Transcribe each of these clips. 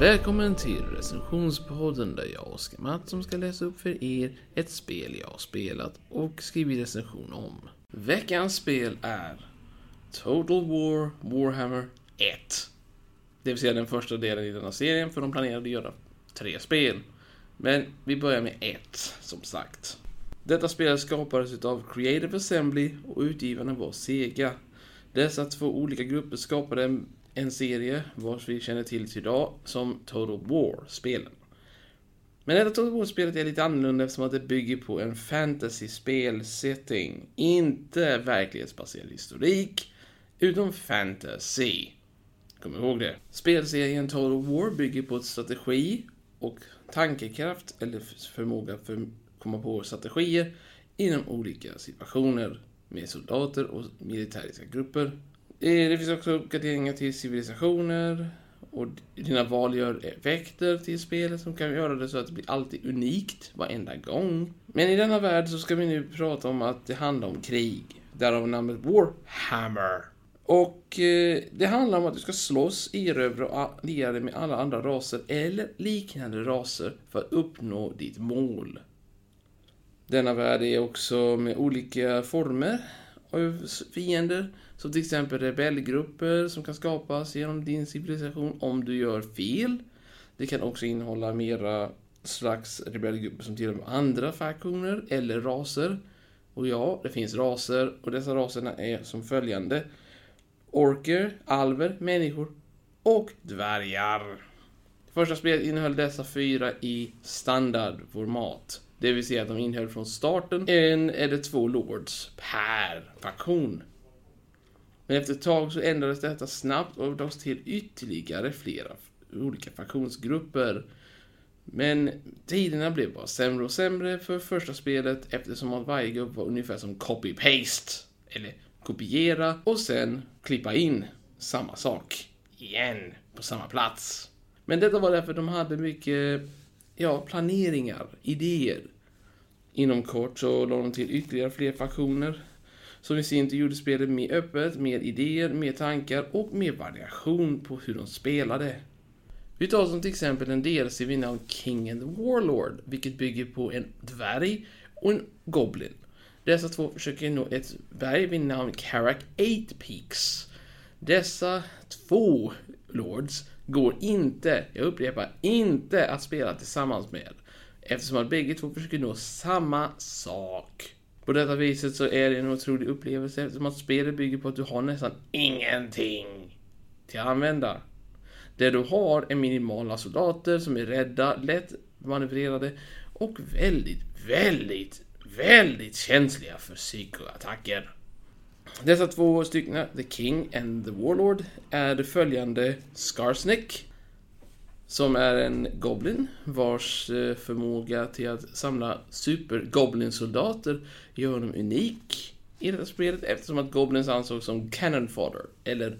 Välkommen till recensionspodden där jag, Oskar Mattsson, ska läsa upp för er ett spel jag har spelat och skrivit recension om. Veckans spel är Total War Warhammer 1. Det vill säga den första delen i denna serien, för de planerade att göra tre spel. Men vi börjar med ett, som sagt. Detta spel skapades av Creative Assembly och utgivarna var Sega. Dessa två olika grupper skapade en, en serie, vars vi känner till idag, som Total War-spelen. Men detta Total War-spelet är lite annorlunda eftersom att det bygger på en fantasy-spelsetting. Inte verklighetsbaserad historik, utan fantasy. Kom ihåg det. Spelserien Total War bygger på ett strategi och tankekraft, eller förmåga för att komma på strategier inom olika situationer med soldater och militäriska grupper. Eh, det finns också uppgraderingar till civilisationer och dina val gör effekter till spelet som kan göra det så att det blir alltid unikt varenda gång. Men i denna värld så ska vi nu prata om att det handlar om krig. Därav namnet Warhammer. Och eh, det handlar om att du ska slåss, erövra och alliera dig med alla andra raser eller liknande raser för att uppnå ditt mål. Denna värld är också med olika former fiender. Som till exempel rebellgrupper som kan skapas genom din civilisation om du gör fel. Det kan också innehålla mera slags rebellgrupper som tillhör andra faktioner eller raser. Och ja, det finns raser och dessa raserna är som följande. Orker, alver, människor och dvärgar. Första spelet innehöll dessa fyra i standardformat. Det vill säga att de innehöll från starten en eller två lords per faktion. Men efter ett tag så ändrades detta snabbt och drogs till ytterligare flera olika faktionsgrupper. Men tiderna blev bara sämre och sämre för första spelet eftersom att varje grupp var ungefär som copy-paste. Eller kopiera och sen klippa in samma sak igen på samma plats. Men detta var därför de hade mycket ja, planeringar, idéer. Inom kort så lade de till ytterligare fler faktioner. Som i sin tur gjorde spelet mer öppet, mer idéer, mer tankar och mer variation på hur de spelade. Vi tar som till exempel en DLC vid namn King and the Warlord, vilket bygger på en dvärg och en goblin. Dessa två försöker nå ett berg vid namn Karak 8 Peaks. Dessa två lords går inte, jag upprepar, inte att spela tillsammans med. Eftersom att bägge två försöker nå samma sak. På detta viset så är det en otrolig upplevelse eftersom att spelet bygger på att du har nästan ingenting till att använda. Det du har är minimala soldater som är rädda, lätt manövrerade och väldigt, väldigt, väldigt känsliga för psykoattacker. Dessa två stycken, The King and the Warlord, är följande Skarsnick, som är en Goblin vars eh, förmåga till att samla super-Goblin-soldater gör honom unik i detta spelet eftersom att Goblins ansågs som cannon fodder, eller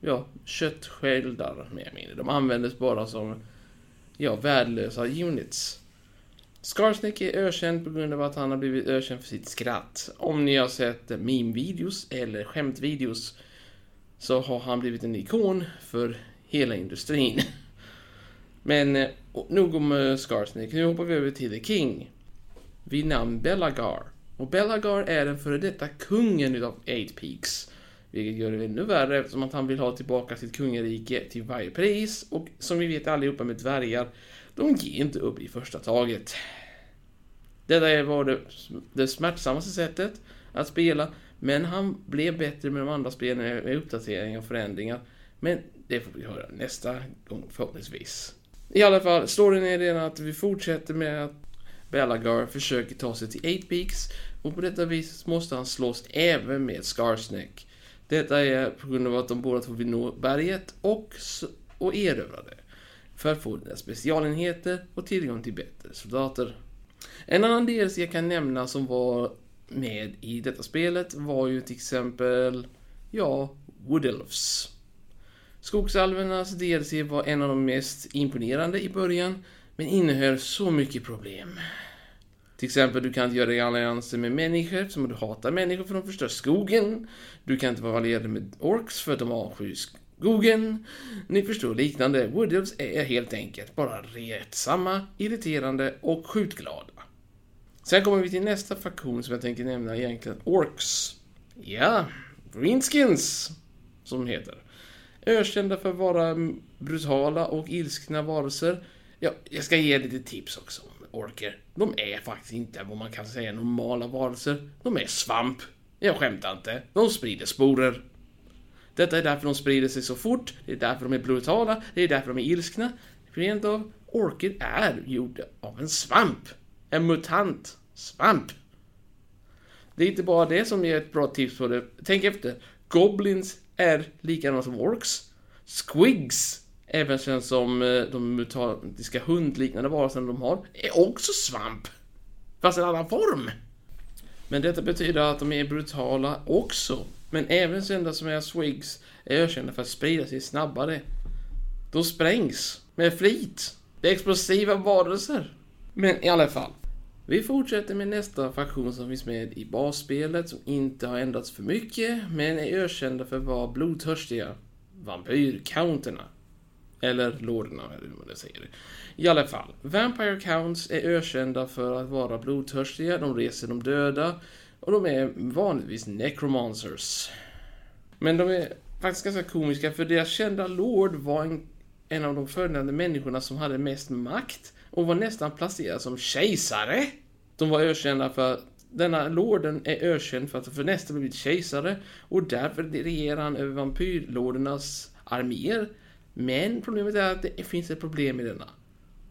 ja, köttsköldar mer eller mindre. De användes bara som ja, värdelösa units. Skarsnick är ökänd på grund av att han har blivit ökänd för sitt skratt. Om ni har sett meme-videos eller skämtvideos så har han blivit en ikon för hela industrin. Men eh, nog om eh, Skarsnick, nu hoppar vi över till The King. Vid namn Bellagar. Och Bellagar är den före detta kungen utav Eight Peaks. Vilket gör det ännu värre eftersom att han vill ha tillbaka sitt kungarike till varje pris. Och som vi vet allihopa med dvärgar, de ger inte upp i första taget. Detta var det, det smärtsammaste sättet att spela, men han blev bättre med de andra spelen med uppdateringar och förändringar. Men det får vi höra nästa gång förhoppningsvis. I alla fall, storyn är den att vi fortsätter med att Belagar försöker ta sig till 8 Peaks och på detta vis måste han slåss även med Skarsneck. Detta är på grund av att de båda två vill nå berget och, och erövra det. För att få dina specialenheter och tillgång till bättre soldater. En annan DLC jag kan nämna som var med i detta spelet var ju till exempel, ja, Wood Elves. Skogsalvernas DLC var en av de mest imponerande i början, men innehöll så mycket problem. Till exempel, du kan inte göra dig allianser med människor som du hatar människor för de förstör skogen. Du kan inte vara allierad med orks för att de avskyr skogen. ni förstår liknande. Wood är helt enkelt bara retsamma, irriterande och skjutglada. Sen kommer vi till nästa faktion som jag tänker nämna egentligen, Orks. Ja, Greenskins, som de heter. Ökända för att vara brutala och ilskna varelser. Ja, jag ska ge lite tips också om orker. De är faktiskt inte vad man kan säga normala varelser. De är svamp. Jag skämtar inte. De sprider sporer. Detta är därför de sprider sig så fort, det är därför de är brutala, det är därför de är ilskna. Rent av, Orchid är gjord av en svamp. En mutant svamp. Det är inte bara det som ger ett bra tips på det. Tänk efter. Goblins är likadana som orks. Squigs, även känns som eh, de mutantiska hundliknande varelserna de har, är också svamp. Fast i en annan form. Men detta betyder att de är brutala också. Men även kända som är swigs är ökända för att sprida sig snabbare. Då sprängs med flit. Det är explosiva varelser. Men i alla fall. Vi fortsätter med nästa faktion som finns med i basspelet som inte har ändrats för mycket men är ökända för att vara blodtörstiga. Vampyrcounterna. Eller lorderna, eller hur man säger. I alla fall, Vampire Counts är ökända för att vara blodtörstiga, de reser de döda och de är vanligtvis necromancers. Men de är faktiskt ganska komiska för deras kända lord var en, en av de följande människorna som hade mest makt och var nästan placerad som kejsare. De var ökända för denna lorden är ökänd för att för nästa blivit kejsare och därför regerar han över vampyrlordernas arméer. Men problemet är att det finns ett problem i denna.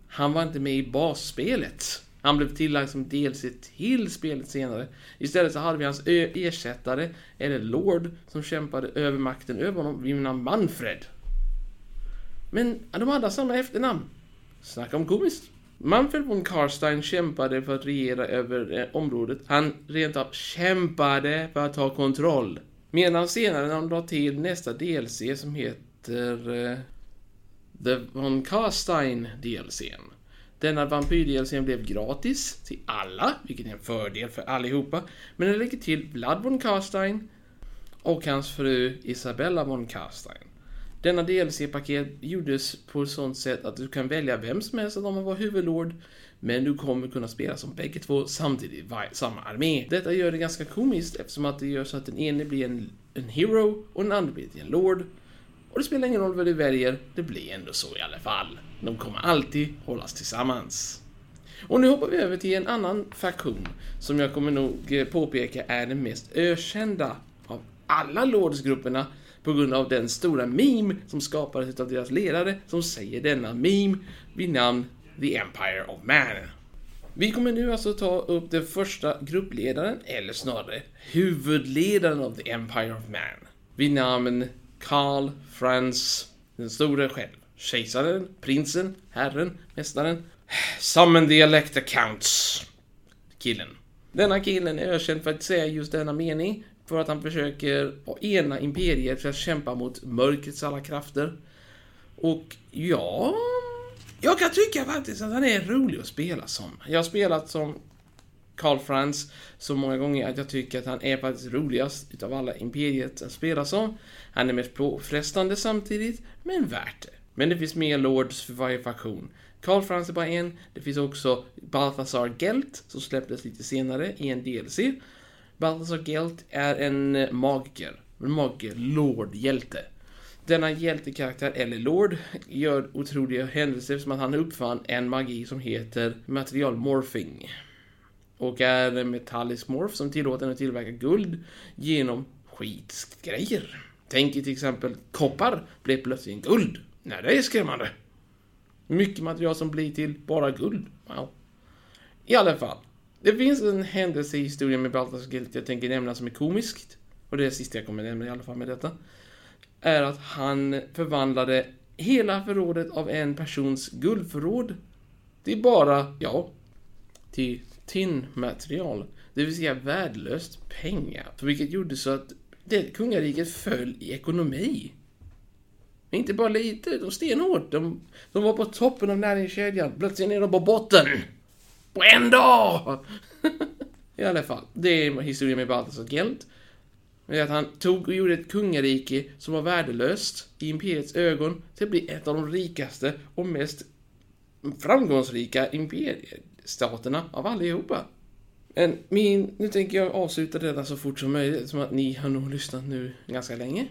Han var inte med i basspelet. Han blev tillagd som DLC till spelet senare. Istället så hade vi hans ersättare, eller Lord, som kämpade över makten över honom vid namn Manfred. Men de hade alltså samma efternamn. Snacka om komiskt. Manfred von Karstein kämpade för att regera över eh, området. Han rent av kämpade för att ta kontroll. Medan senare när de la till nästa DLC som heter eh, The von Karstein DLCn. Denna vampyr blev gratis till alla, vilket är en fördel för allihopa. Men den lägger till Vlad von Karstein och hans fru Isabella von Karstein. Denna DLC-paket gjordes på ett sånt sätt att du kan välja vem som helst av dem att vara huvudlord, men du kommer kunna spela som bägge två samtidigt, i samma armé. Detta gör det ganska komiskt eftersom att det gör så att den ene blir en, en hero och den andra blir en lord. Och det spelar ingen roll vad du väljer, det blir ändå så i alla fall. De kommer alltid hållas tillsammans. Och nu hoppar vi över till en annan faktion som jag kommer nog eh, påpeka är den mest ökända av alla lordsgrupperna på grund av den stora meme som skapades av deras ledare som säger denna meme vid namn The Empire of Man. Vi kommer nu alltså ta upp den första gruppledaren, eller snarare huvudledaren av The Empire of Man, vid namn Karl Franz den store själv. Kejsaren, prinsen, herren, mästaren. Summon the Elector Counts. Killen. Denna killen är ökänd för att säga just denna mening för att han försöker ena imperiet för att kämpa mot mörkrets alla krafter. Och ja, jag kan tycka faktiskt att han är rolig att spela som. Jag har spelat som Karl Franz så många gånger att jag tycker att han är faktiskt roligast utav alla imperiet att spela som. Han är mest påfrestande samtidigt, men värt det. Men det finns mer lords för varje faktion. Karl Franz är bara en, det finns också Balthasar Gelt som släpptes lite senare i en DLC. Balthasar Gelt är en eh, magiker, en magiker, lord, hjälte. Denna hjältekaraktär, eller Lord, gör otroliga händelser som att han uppfann en magi som heter materialmorphing. Och är en metallisk morph som tillåter den att tillverka guld genom skitgrejer. Tänk till exempel koppar blev plötsligt guld. Nej, det är skrämmande. Mycket material som blir till bara guld. Wow. I alla fall. Det finns en händelse i historien med Baltasar Gelt jag tänker nämna som är komiskt. Och det är det sista jag kommer nämna i alla fall med detta. Är att han förvandlade hela förrådet av en persons guldförråd till bara, ja, till TIN-material, Det vill säga värdelöst pengar. Vilket gjorde så att det kungariket föll i ekonomi. Inte bara lite, de stenhårt. De, de var på toppen av näringskedjan. Plötsligt är de på botten. På en dag! I alla fall, det är historien med Baltasar Gelt. är att han tog och gjorde ett kungarike som var värdelöst i Imperiets ögon till att bli ett av de rikaste och mest framgångsrika Staterna av allihopa. Men min, nu tänker jag avsluta detta så fort som möjligt, som att ni har nog lyssnat nu ganska länge.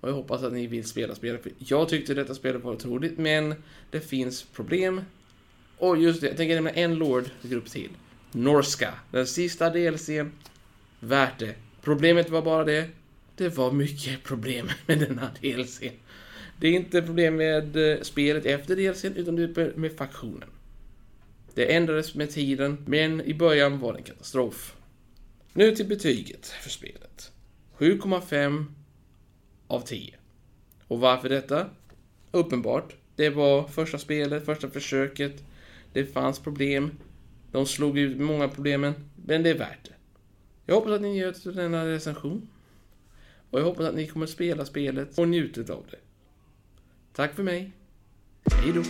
Och jag hoppas att ni vill spela spelet, för jag tyckte detta spelet var otroligt, men det finns problem. Och just det, jag tänker nämna en Lord-grupp till. Norska, den sista delsen. Värt det. Problemet var bara det, det var mycket problem med denna delsen. Det är inte problem med eh, spelet efter delsen, utan det är med faktionen. Det ändrades med tiden, men i början var det en katastrof. Nu till betyget för spelet. 7,5 av 10. Och varför detta? Uppenbart. Det var första spelet, första försöket. Det fanns problem. De slog ut många problemen, men det är värt det. Jag hoppas att ni njöt av denna recension. Och jag hoppas att ni kommer spela spelet och njuta av det. Tack för mig. Hej då.